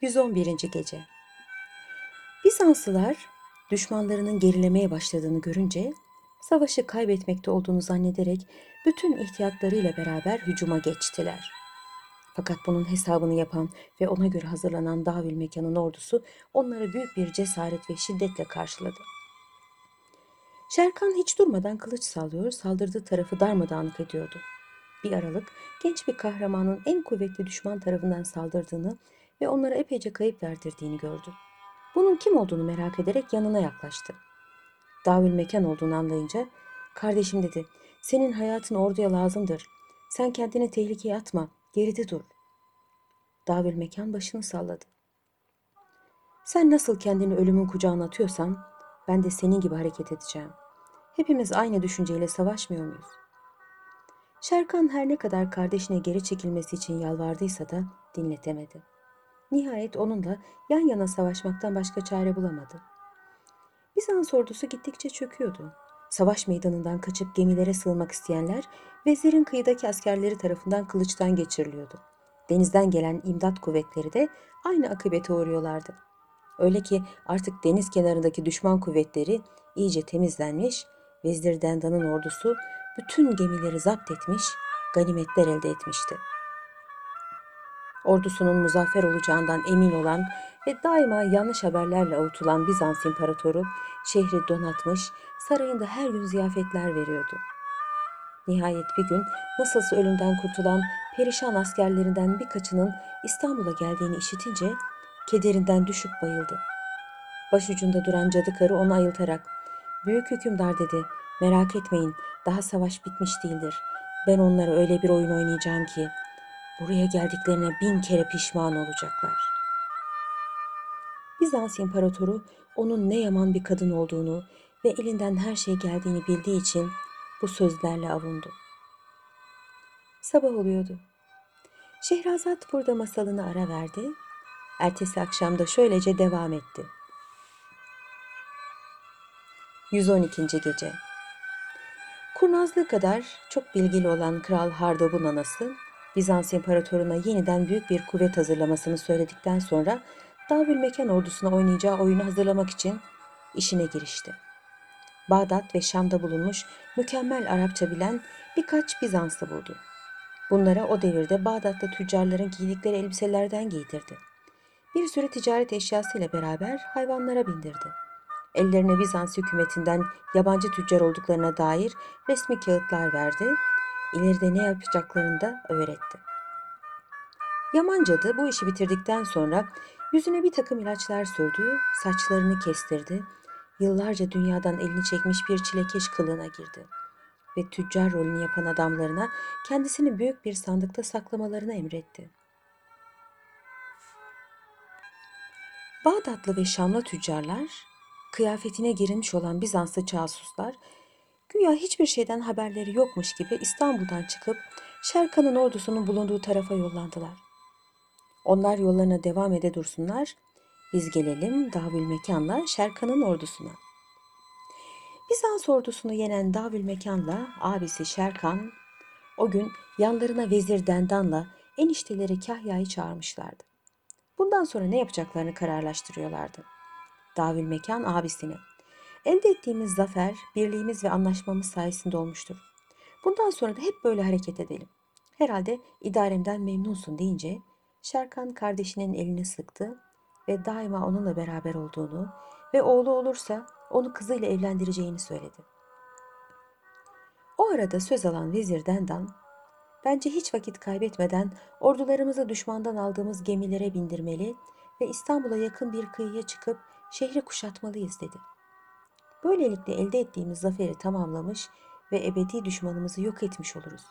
111. Gece Bizanslılar düşmanlarının gerilemeye başladığını görünce savaşı kaybetmekte olduğunu zannederek bütün ihtiyatlarıyla beraber hücuma geçtiler. Fakat bunun hesabını yapan ve ona göre hazırlanan Davül Mekan'ın ordusu onları büyük bir cesaret ve şiddetle karşıladı. Şerkan hiç durmadan kılıç sallıyor, saldırdığı tarafı darmadağınık ediyordu. Bir aralık genç bir kahramanın en kuvvetli düşman tarafından saldırdığını ve onlara epeyce kayıp verdirdiğini gördü. Bunun kim olduğunu merak ederek yanına yaklaştı. Davül mekan olduğunu anlayınca, kardeşim dedi, senin hayatın orduya lazımdır. Sen kendini tehlikeye atma, geride dur. Davül mekan başını salladı. Sen nasıl kendini ölümün kucağına atıyorsan, ben de senin gibi hareket edeceğim. Hepimiz aynı düşünceyle savaşmıyor muyuz? Şerkan her ne kadar kardeşine geri çekilmesi için yalvardıysa da dinletemedi. Nihayet onunla yan yana savaşmaktan başka çare bulamadı. Bizans ordusu gittikçe çöküyordu. Savaş meydanından kaçıp gemilere sığınmak isteyenler vezirin kıyıdaki askerleri tarafından kılıçtan geçiriliyordu. Denizden gelen imdat kuvvetleri de aynı akıbete uğruyorlardı. Öyle ki artık deniz kenarındaki düşman kuvvetleri iyice temizlenmiş, Vezir Dendan'ın ordusu bütün gemileri zapt etmiş, ganimetler elde etmişti. Ordusunun muzaffer olacağından emin olan ve daima yanlış haberlerle avutulan Bizans imparatoru şehri donatmış, sarayında her gün ziyafetler veriyordu. Nihayet bir gün nasılsa ölümden kurtulan perişan askerlerinden birkaçının İstanbul'a geldiğini işitince kederinden düşüp bayıldı. Başucunda duran cadı karı onu ayıltarak ''Büyük hükümdar'' dedi. ''Merak etmeyin, daha savaş bitmiş değildir. Ben onlara öyle bir oyun oynayacağım ki buraya geldiklerine bin kere pişman olacaklar.'' Bizans imparatoru onun ne yaman bir kadın olduğunu ve elinden her şey geldiğini bildiği için bu sözlerle avundu. Sabah oluyordu. Şehrazat burada masalını ara verdi. Ertesi akşam da şöylece devam etti. 112. Gece Kurnazlığı kadar çok bilgili olan Kral Hardob'un anası, Bizans imparatoruna yeniden büyük bir kuvvet hazırlamasını söyledikten sonra Davül Mekan ordusuna oynayacağı oyunu hazırlamak için işine girişti. Bağdat ve Şam'da bulunmuş mükemmel Arapça bilen birkaç Bizanslı buldu. Bunlara o devirde Bağdat'ta tüccarların giydikleri elbiselerden giydirdi. Bir sürü ticaret eşyasıyla beraber hayvanlara bindirdi. Ellerine Bizans hükümetinden yabancı tüccar olduklarına dair resmi kağıtlar verdi. İleride ne yapacaklarını da öğretti. Yaman cadı bu işi bitirdikten sonra yüzüne bir takım ilaçlar sürdü, saçlarını kestirdi, yıllarca dünyadan elini çekmiş bir çilekeş kılığına girdi ve tüccar rolünü yapan adamlarına kendisini büyük bir sandıkta saklamalarını emretti. Bağdatlı ve Şamlı tüccarlar, kıyafetine girilmiş olan Bizanslı casuslar, güya hiçbir şeyden haberleri yokmuş gibi İstanbul'dan çıkıp Şerkan'ın ordusunun bulunduğu tarafa yollandılar. Onlar yollarına devam ede dursunlar, biz gelelim Davül Mekan'la Şerkan'ın ordusuna. Bizans ordusunu yenen Davül Mekan'la abisi Şerkan, o gün yanlarına Vezir Dendan'la enişteleri Kahya'yı çağırmışlardı. Bundan sonra ne yapacaklarını kararlaştırıyorlardı. Davül Mekan abisini. Elde ettiğimiz zafer, birliğimiz ve anlaşmamız sayesinde olmuştur. Bundan sonra da hep böyle hareket edelim. Herhalde idaremden memnunsun deyince Şerkan kardeşinin elini sıktı ve daima onunla beraber olduğunu ve oğlu olursa onu kızıyla evlendireceğini söyledi. O arada söz alan Vezir Dendan, bence hiç vakit kaybetmeden ordularımızı düşmandan aldığımız gemilere bindirmeli ve İstanbul'a yakın bir kıyıya çıkıp şehri kuşatmalıyız dedi. Böylelikle elde ettiğimiz zaferi tamamlamış ve ebedi düşmanımızı yok etmiş oluruz.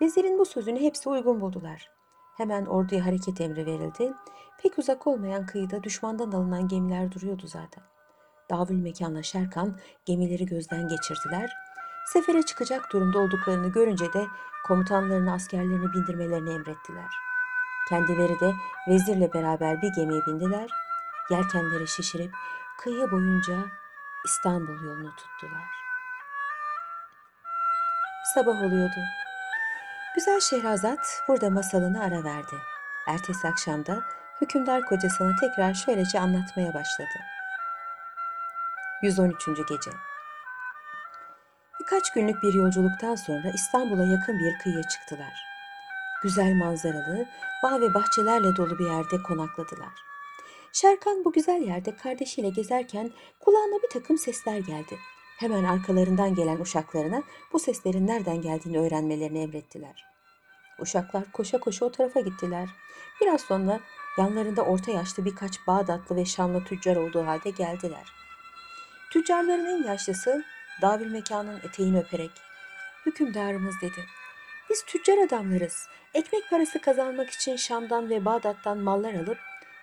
Vezirin bu sözünü hepsi uygun buldular. Hemen orduya hareket emri verildi. Pek uzak olmayan kıyıda düşmandan alınan gemiler duruyordu zaten. Davül mekanla Şerkan gemileri gözden geçirdiler. Sefere çıkacak durumda olduklarını görünce de komutanlarını askerlerini bindirmelerini emrettiler. Kendileri de vezirle beraber bir gemiye bindiler. Yelkenleri şişirip kıyı boyunca İstanbul yolunu tuttular. Sabah oluyordu. Güzel Şehrazat burada masalını ara verdi. Ertesi akşamda hükümdar kocasına tekrar şöylece anlatmaya başladı. 113. Gece Birkaç günlük bir yolculuktan sonra İstanbul'a yakın bir kıyıya çıktılar. Güzel manzaralı, bağ ve bahçelerle dolu bir yerde konakladılar. Şerkan bu güzel yerde kardeşiyle gezerken kulağına bir takım sesler geldi. Hemen arkalarından gelen uşaklarına bu seslerin nereden geldiğini öğrenmelerini emrettiler. Uşaklar koşa koşa o tarafa gittiler. Biraz sonra yanlarında orta yaşlı birkaç Bağdatlı ve Şamlı tüccar olduğu halde geldiler. Tüccarların en yaşlısı Davül mekanın eteğini öperek hükümdarımız dedi. Biz tüccar adamlarız. Ekmek parası kazanmak için Şam'dan ve Bağdat'tan mallar alıp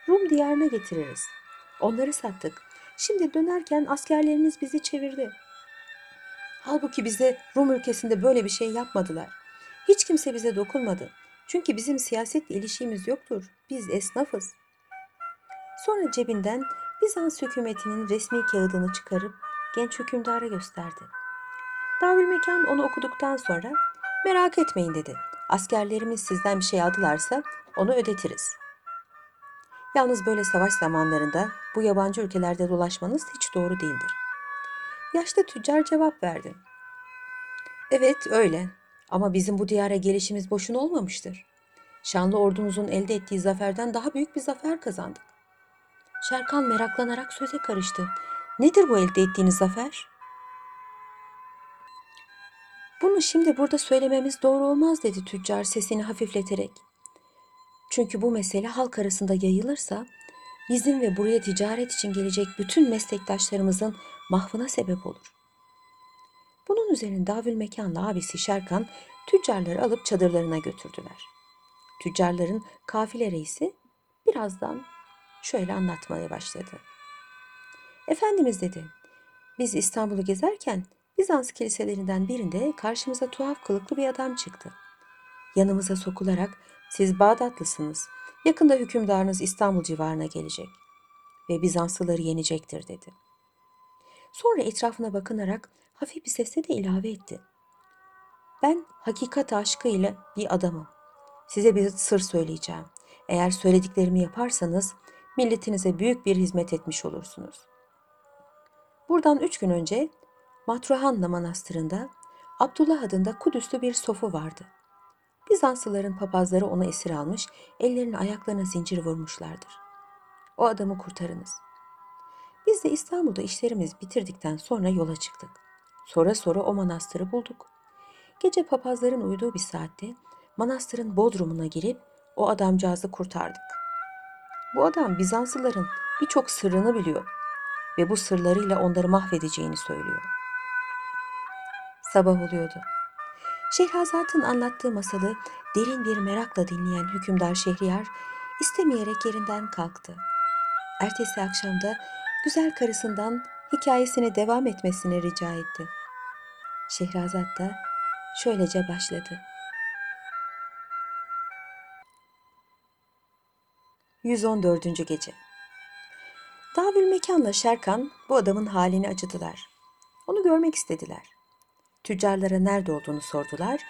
Rum diyarına getiririz. Onları sattık. Şimdi dönerken askerleriniz bizi çevirdi. Halbuki bize Rum ülkesinde böyle bir şey yapmadılar. Hiç kimse bize dokunmadı. Çünkü bizim siyasetle ilişkimiz yoktur. Biz esnafız. Sonra cebinden Bizans hükümetinin resmi kağıdını çıkarıp genç hükümdara gösterdi. Davülmekan onu okuduktan sonra merak etmeyin dedi. Askerlerimiz sizden bir şey aldılarsa onu ödetiriz. Yalnız böyle savaş zamanlarında bu yabancı ülkelerde dolaşmanız hiç doğru değildir. Yaşlı tüccar cevap verdi. Evet öyle ama bizim bu diyara gelişimiz boşuna olmamıştır. Şanlı ordumuzun elde ettiği zaferden daha büyük bir zafer kazandık. Şerkan meraklanarak söze karıştı. Nedir bu elde ettiğiniz zafer? Bunu şimdi burada söylememiz doğru olmaz dedi tüccar sesini hafifleterek. Çünkü bu mesele halk arasında yayılırsa bizim ve buraya ticaret için gelecek bütün meslektaşlarımızın mahvına sebep olur. Bunun üzerine Davül Mekan'la abisi Şerkan tüccarları alıp çadırlarına götürdüler. Tüccarların kafile reisi birazdan şöyle anlatmaya başladı. Efendimiz dedi, biz İstanbul'u gezerken Bizans kiliselerinden birinde karşımıza tuhaf kılıklı bir adam çıktı. Yanımıza sokularak siz Bağdatlısınız, yakında hükümdarınız İstanbul civarına gelecek ve Bizanslıları yenecektir dedi. Sonra etrafına bakınarak hafif bir sesle de ilave etti. Ben hakikat aşkıyla bir adamım. Size bir sır söyleyeceğim. Eğer söylediklerimi yaparsanız milletinize büyük bir hizmet etmiş olursunuz. Buradan üç gün önce Matruhanla Manastırı'nda Abdullah adında Kudüs'lü bir sofu vardı. Bizanslıların papazları onu esir almış, ellerine ayaklarına zincir vurmuşlardır. O adamı kurtarınız. Biz de İstanbul'da işlerimiz bitirdikten sonra yola çıktık. Sonra sonra o manastırı bulduk. Gece papazların uyuduğu bir saatte manastırın bodrumuna girip o adamcağızı kurtardık. Bu adam Bizanslıların birçok sırrını biliyor ve bu sırlarıyla onları mahvedeceğini söylüyor. Sabah oluyordu. Şehrazat'ın anlattığı masalı derin bir merakla dinleyen hükümdar Şehriyar istemeyerek yerinden kalktı. Ertesi akşamda güzel karısından hikayesine devam etmesini rica etti. Şehrazat da şöylece başladı. 114. Gece Davül Mekan'la Şerkan bu adamın halini acıdılar. Onu görmek istediler. Tüccarlara nerede olduğunu sordular.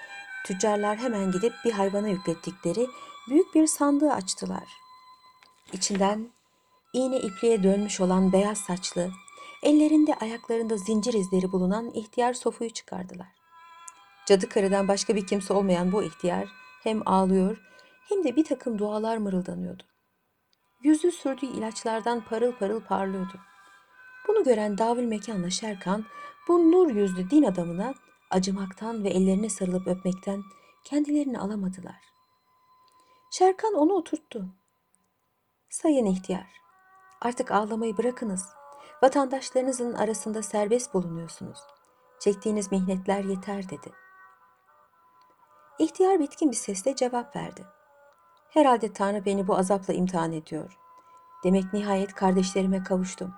Tüccarlar hemen gidip bir hayvana yüklettikleri büyük bir sandığı açtılar. İçinden iğne ipliğe dönmüş olan beyaz saçlı, ellerinde ayaklarında zincir izleri bulunan ihtiyar sofuyu çıkardılar. Cadı karıdan başka bir kimse olmayan bu ihtiyar hem ağlıyor hem de bir takım dualar mırıldanıyordu. Yüzü sürdüğü ilaçlardan parıl parıl parlıyordu. Bunu gören Davül Mekan'la Şerkan bu nur yüzlü din adamına acımaktan ve ellerine sarılıp öpmekten kendilerini alamadılar. Şerkan onu oturttu. Sayın ihtiyar, artık ağlamayı bırakınız. Vatandaşlarınızın arasında serbest bulunuyorsunuz. Çektiğiniz mihnetler yeter dedi. İhtiyar bitkin bir sesle cevap verdi. Herhalde Tanrı beni bu azapla imtihan ediyor. Demek nihayet kardeşlerime kavuştum.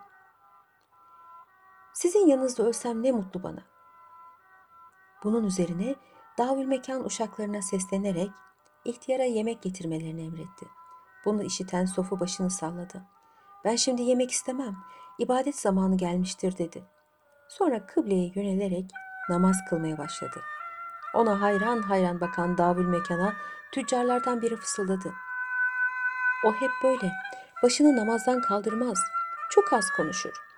Sizin yanınızda ölsem ne mutlu bana. Bunun üzerine Davül Mekan uşaklarına seslenerek ihtiyara yemek getirmelerini emretti. Bunu işiten Sofu başını salladı. Ben şimdi yemek istemem, ibadet zamanı gelmiştir dedi. Sonra kıbleye yönelerek namaz kılmaya başladı. Ona hayran hayran bakan Davül Mekan'a tüccarlardan biri fısıldadı. O hep böyle. Başını namazdan kaldırmaz. Çok az konuşur.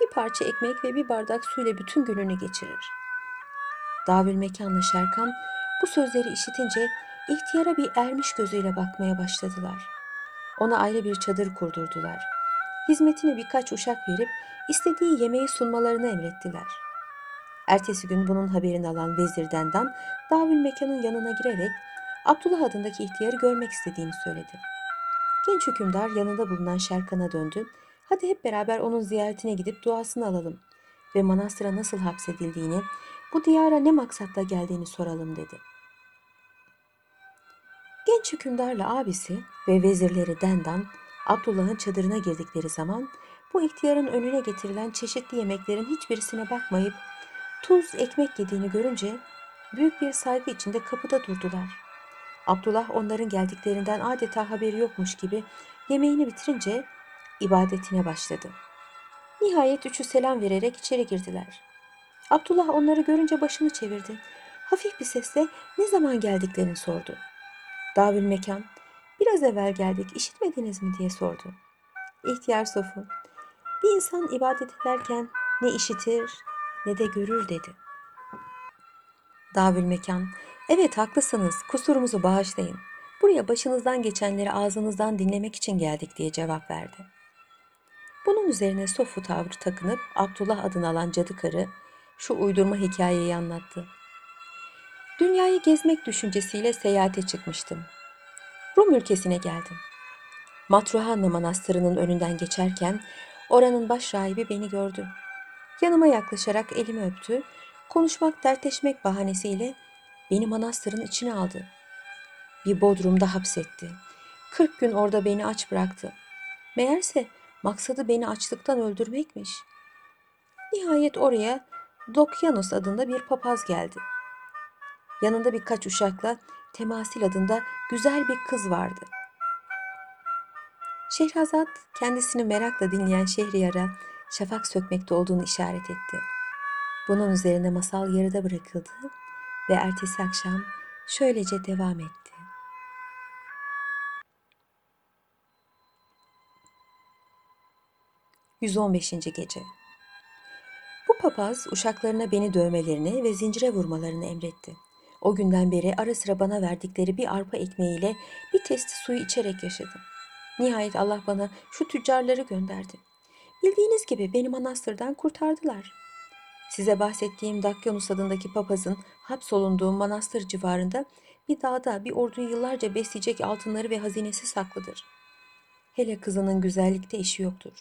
Bir parça ekmek ve bir bardak suyla bütün gününü geçirir. Davül Mekan'la Şerkan bu sözleri işitince ihtiyara bir ermiş gözüyle bakmaya başladılar. Ona ayrı bir çadır kurdurdular. Hizmetine birkaç uşak verip istediği yemeği sunmalarını emrettiler. Ertesi gün bunun haberini alan Vezir Dendan, Davül Mekan'ın yanına girerek Abdullah adındaki ihtiyarı görmek istediğini söyledi. Genç hükümdar yanında bulunan Şerkan'a döndü. Hadi hep beraber onun ziyaretine gidip duasını alalım ve manastıra nasıl hapsedildiğini, bu diyara ne maksatla geldiğini soralım dedi. Genç hükümdarla abisi ve vezirleri Dendan, Abdullah'ın çadırına girdikleri zaman bu ihtiyarın önüne getirilen çeşitli yemeklerin hiçbirisine bakmayıp tuz, ekmek yediğini görünce büyük bir saygı içinde kapıda durdular. Abdullah onların geldiklerinden adeta haberi yokmuş gibi yemeğini bitirince ibadetine başladı. Nihayet üçü selam vererek içeri girdiler. Abdullah onları görünce başını çevirdi. Hafif bir sesle ne zaman geldiklerini sordu. Davül mekan, biraz evvel geldik işitmediniz mi diye sordu. İhtiyar Sofu, bir insan ibadet ederken ne işitir ne de görür dedi. Davül mekan, evet haklısınız kusurumuzu bağışlayın. Buraya başınızdan geçenleri ağzınızdan dinlemek için geldik diye cevap verdi. Bunun üzerine Sofu tavrı takınıp Abdullah adını alan cadı karı şu uydurma hikayeyi anlattı. Dünyayı gezmek düşüncesiyle seyahate çıkmıştım. Rum ülkesine geldim. Matruhanna Manastırı'nın önünden geçerken oranın baş rahibi beni gördü. Yanıma yaklaşarak elimi öptü, konuşmak, dertleşmek bahanesiyle beni manastırın içine aldı. Bir bodrumda hapsetti. Kırk gün orada beni aç bıraktı. Meğerse maksadı beni açlıktan öldürmekmiş. Nihayet oraya Dokyanus adında bir papaz geldi. Yanında birkaç uşakla Temasil adında güzel bir kız vardı. Şehrazat kendisini merakla dinleyen Şehriyar'a şafak sökmekte olduğunu işaret etti. Bunun üzerine masal yarıda bırakıldı ve ertesi akşam şöylece devam etti. ...115. Gece Bu papaz uşaklarına beni dövmelerini ve zincire vurmalarını emretti. O günden beri ara sıra bana verdikleri bir arpa ekmeğiyle bir testi suyu içerek yaşadım. Nihayet Allah bana şu tüccarları gönderdi. Bildiğiniz gibi beni manastırdan kurtardılar. Size bahsettiğim Dakyanus adındaki papazın hapsolunduğu manastır civarında bir dağda bir orduyu yıllarca besleyecek altınları ve hazinesi saklıdır. Hele kızının güzellikte işi yoktur.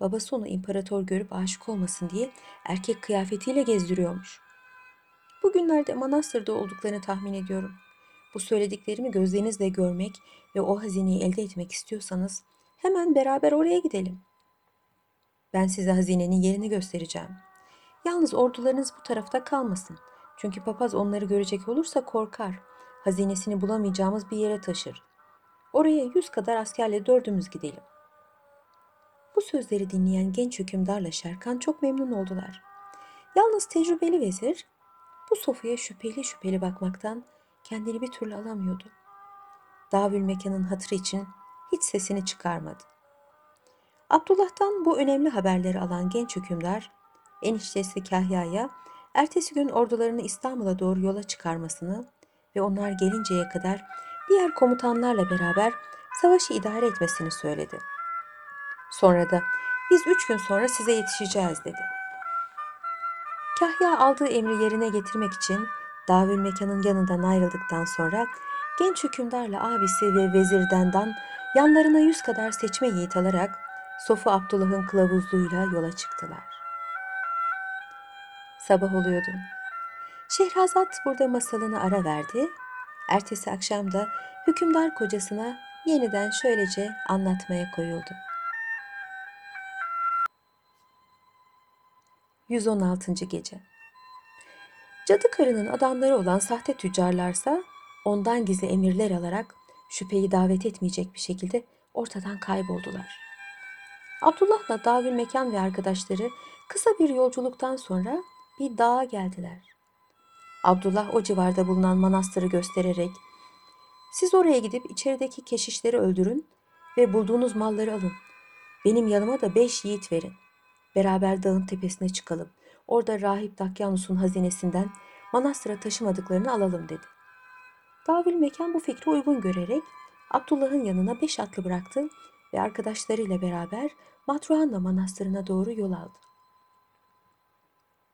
Babası onu imparator görüp aşık olmasın diye erkek kıyafetiyle gezdiriyormuş. Bugünlerde manastırda olduklarını tahmin ediyorum. Bu söylediklerimi gözlerinizle görmek ve o hazineyi elde etmek istiyorsanız hemen beraber oraya gidelim. Ben size hazinenin yerini göstereceğim. Yalnız ordularınız bu tarafta kalmasın. Çünkü papaz onları görecek olursa korkar. Hazinesini bulamayacağımız bir yere taşır. Oraya yüz kadar askerle dördümüz gidelim. Bu sözleri dinleyen genç hükümdarla Şerkan çok memnun oldular. Yalnız tecrübeli vezir bu sofaya şüpheli şüpheli bakmaktan kendini bir türlü alamıyordu. Davül mekanın hatırı için hiç sesini çıkarmadı. Abdullah'tan bu önemli haberleri alan genç hükümdar, eniştesi Kahya'ya ertesi gün ordularını İstanbul'a doğru yola çıkarmasını ve onlar gelinceye kadar diğer komutanlarla beraber savaşı idare etmesini söyledi. Sonra da biz üç gün sonra size yetişeceğiz dedi. Kahya aldığı emri yerine getirmek için davül mekanın yanından ayrıldıktan sonra genç hükümdarla abisi ve vezirdendan yanlarına yüz kadar seçme yiğit alarak Sofu Abdullah'ın kılavuzluğuyla yola çıktılar. Sabah oluyordu. Şehrazat burada masalını ara verdi. Ertesi akşam da hükümdar kocasına yeniden şöylece anlatmaya koyuldu. 116. Gece Cadı karının adamları olan sahte tüccarlarsa ondan gizli emirler alarak şüpheyi davet etmeyecek bir şekilde ortadan kayboldular. Abdullah'la Davül Mekan ve arkadaşları kısa bir yolculuktan sonra bir dağa geldiler. Abdullah o civarda bulunan manastırı göstererek siz oraya gidip içerideki keşişleri öldürün, ve bulduğunuz malları alın. Benim yanıma da beş yiğit verin. Beraber dağın tepesine çıkalım. Orada rahip Dakyanus'un hazinesinden manastıra taşımadıklarını alalım dedi. Davül Mekan bu fikri uygun görerek Abdullah'ın yanına beş atlı bıraktı ve arkadaşlarıyla beraber Matruhanna Manastırı'na doğru yol aldı.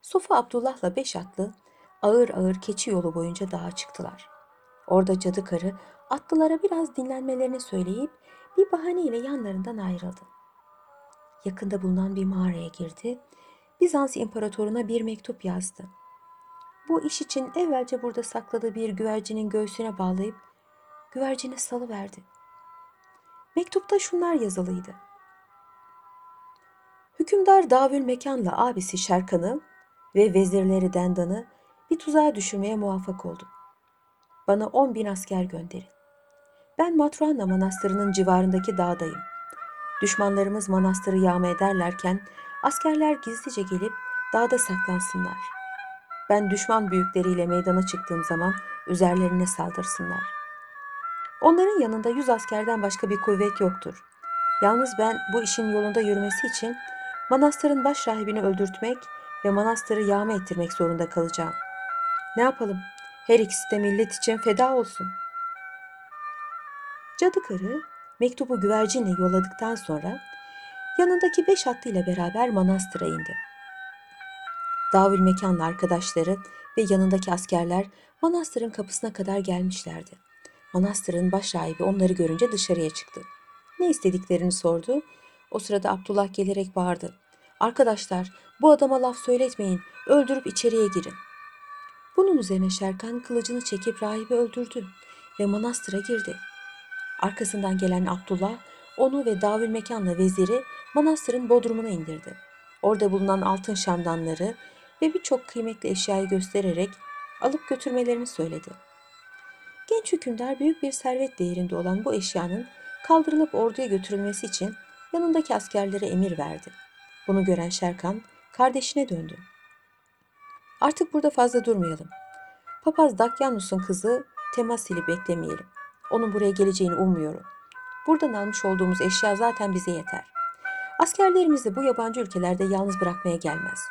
Sofu Abdullah'la beş atlı ağır ağır keçi yolu boyunca dağa çıktılar. Orada cadı karı atlılara biraz dinlenmelerini söyleyip bir bahaneyle yanlarından ayrıldı. Yakında bulunan bir mağaraya girdi. Bizans imparatoruna bir mektup yazdı. Bu iş için evvelce burada sakladığı bir güvercinin göğsüne bağlayıp güvercini salıverdi. Mektupta şunlar yazılıydı. Hükümdar Davül Mekan'la abisi Şerkan'ı ve vezirleri Dendan'ı bir tuzağa düşürmeye muvaffak oldu. Bana on bin asker gönderin. Ben Matruhanna Manastırı'nın civarındaki dağdayım. Düşmanlarımız manastırı yağma ederlerken askerler gizlice gelip dağda saklansınlar. Ben düşman büyükleriyle meydana çıktığım zaman üzerlerine saldırsınlar. Onların yanında yüz askerden başka bir kuvvet yoktur. Yalnız ben bu işin yolunda yürümesi için manastırın baş rahibini öldürtmek ve manastırı yağma ettirmek zorunda kalacağım. Ne yapalım? Her ikisi de millet için feda olsun. Cadı karı mektubu güvercinle yolladıktan sonra yanındaki beş atlıyla beraber manastıra indi. Davül mekanlı arkadaşları ve yanındaki askerler manastırın kapısına kadar gelmişlerdi. Manastırın baş rahibi onları görünce dışarıya çıktı. Ne istediklerini sordu. O sırada Abdullah gelerek bağırdı. Arkadaşlar bu adama laf söyletmeyin, öldürüp içeriye girin. Bunun üzerine Şerkan kılıcını çekip rahibi öldürdü ve manastıra girdi. Arkasından gelen Abdullah onu ve Davül Mekan'la veziri manastırın bodrumuna indirdi. Orada bulunan altın şamdanları ve birçok kıymetli eşyayı göstererek alıp götürmelerini söyledi. Genç hükümdar büyük bir servet değerinde olan bu eşyanın kaldırılıp orduya götürülmesi için yanındaki askerlere emir verdi. Bunu gören Şerkan kardeşine döndü. Artık burada fazla durmayalım. Papaz Dakyanus'un kızı Temasil'i beklemeyelim. Onun buraya geleceğini ummuyorum. Buradan almış olduğumuz eşya zaten bize yeter. Askerlerimizi bu yabancı ülkelerde yalnız bırakmaya gelmez.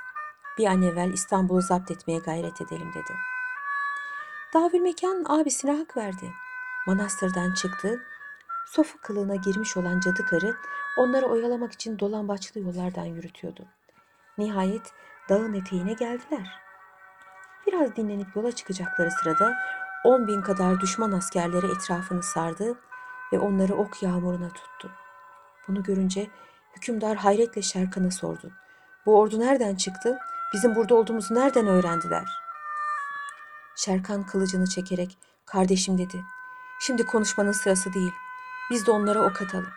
Bir an evvel İstanbul'u zapt etmeye gayret edelim dedi. Davül Mekan abisine hak verdi. Manastırdan çıktı. Sofu kılığına girmiş olan cadı karı onları oyalamak için dolambaçlı yollardan yürütüyordu. Nihayet dağın eteğine geldiler. Biraz dinlenip yola çıkacakları sırada on bin kadar düşman askerleri etrafını sardı ve onları ok yağmuruna tuttu. Bunu görünce hükümdar hayretle Şerkan'a sordu. Bu ordu nereden çıktı? Bizim burada olduğumuzu nereden öğrendiler? Şerkan kılıcını çekerek kardeşim dedi. Şimdi konuşmanın sırası değil. Biz de onlara ok atalım.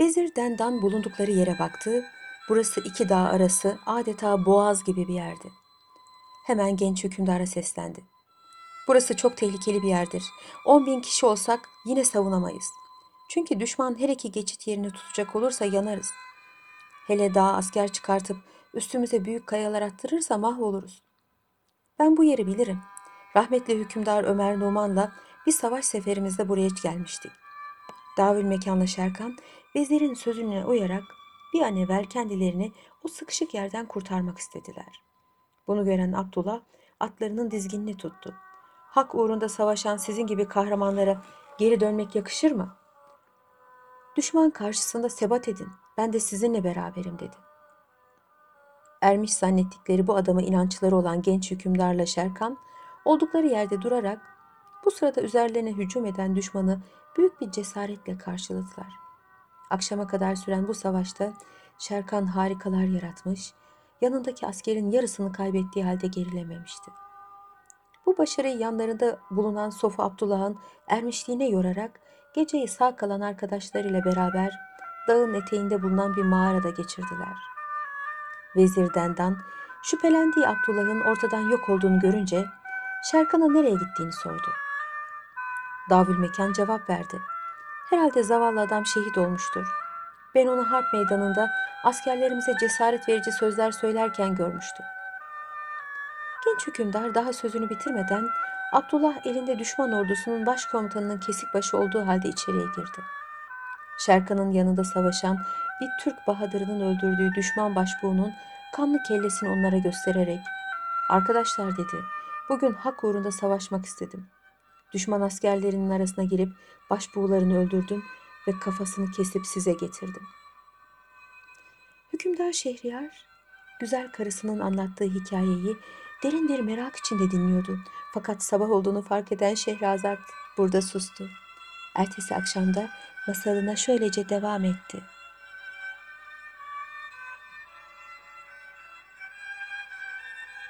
Vezir Dendan bulundukları yere baktı. Burası iki dağ arası adeta boğaz gibi bir yerdi. Hemen genç hükümdara seslendi. Burası çok tehlikeli bir yerdir. On bin kişi olsak yine savunamayız. Çünkü düşman her iki geçit yerini tutacak olursa yanarız. Hele daha asker çıkartıp üstümüze büyük kayalar attırırsa mahvoluruz. Ben bu yeri bilirim. Rahmetli hükümdar Ömer Numan'la bir savaş seferimizde buraya gelmiştik. Davül mekanla Şerkan vezirin sözüne uyarak bir an evvel kendilerini o sıkışık yerden kurtarmak istediler. Bunu gören Abdullah atlarının dizginini tuttu. Hak uğrunda savaşan sizin gibi kahramanlara geri dönmek yakışır mı? Düşman karşısında sebat edin. Ben de sizinle beraberim dedi. Ermiş zannettikleri bu adama inançları olan genç hükümdarla Şerkan oldukları yerde durarak bu sırada üzerlerine hücum eden düşmanı büyük bir cesaretle karşıladılar. Akşama kadar süren bu savaşta Şerkan harikalar yaratmış, yanındaki askerin yarısını kaybettiği halde gerilememişti. Bu başarıyı yanlarında bulunan Sofu Abdullah'ın ermişliğine yorarak geceyi sağ kalan arkadaşlarıyla beraber dağın eteğinde bulunan bir mağarada geçirdiler. Vezir Dendan şüphelendiği Abdullah'ın ortadan yok olduğunu görünce Şerkan'a nereye gittiğini sordu. Davül Mekan cevap verdi. Herhalde zavallı adam şehit olmuştur. Ben onu harp meydanında askerlerimize cesaret verici sözler söylerken görmüştüm. Genç hükümdar daha sözünü bitirmeden Abdullah elinde düşman ordusunun başkomutanının kesik başı olduğu halde içeriye girdi. Şerkan'ın yanında savaşan bir Türk bahadırının öldürdüğü düşman başbuğunun kanlı kellesini onlara göstererek ''Arkadaşlar'' dedi, ''bugün hak uğrunda savaşmak istedim. Düşman askerlerinin arasına girip başbuğlarını öldürdüm ve kafasını kesip size getirdim.'' Hükümdar Şehriyar, güzel karısının anlattığı hikayeyi derin bir merak içinde dinliyordu. Fakat sabah olduğunu fark eden Şehrazat burada sustu. Ertesi akşamda masalına şöylece devam etti.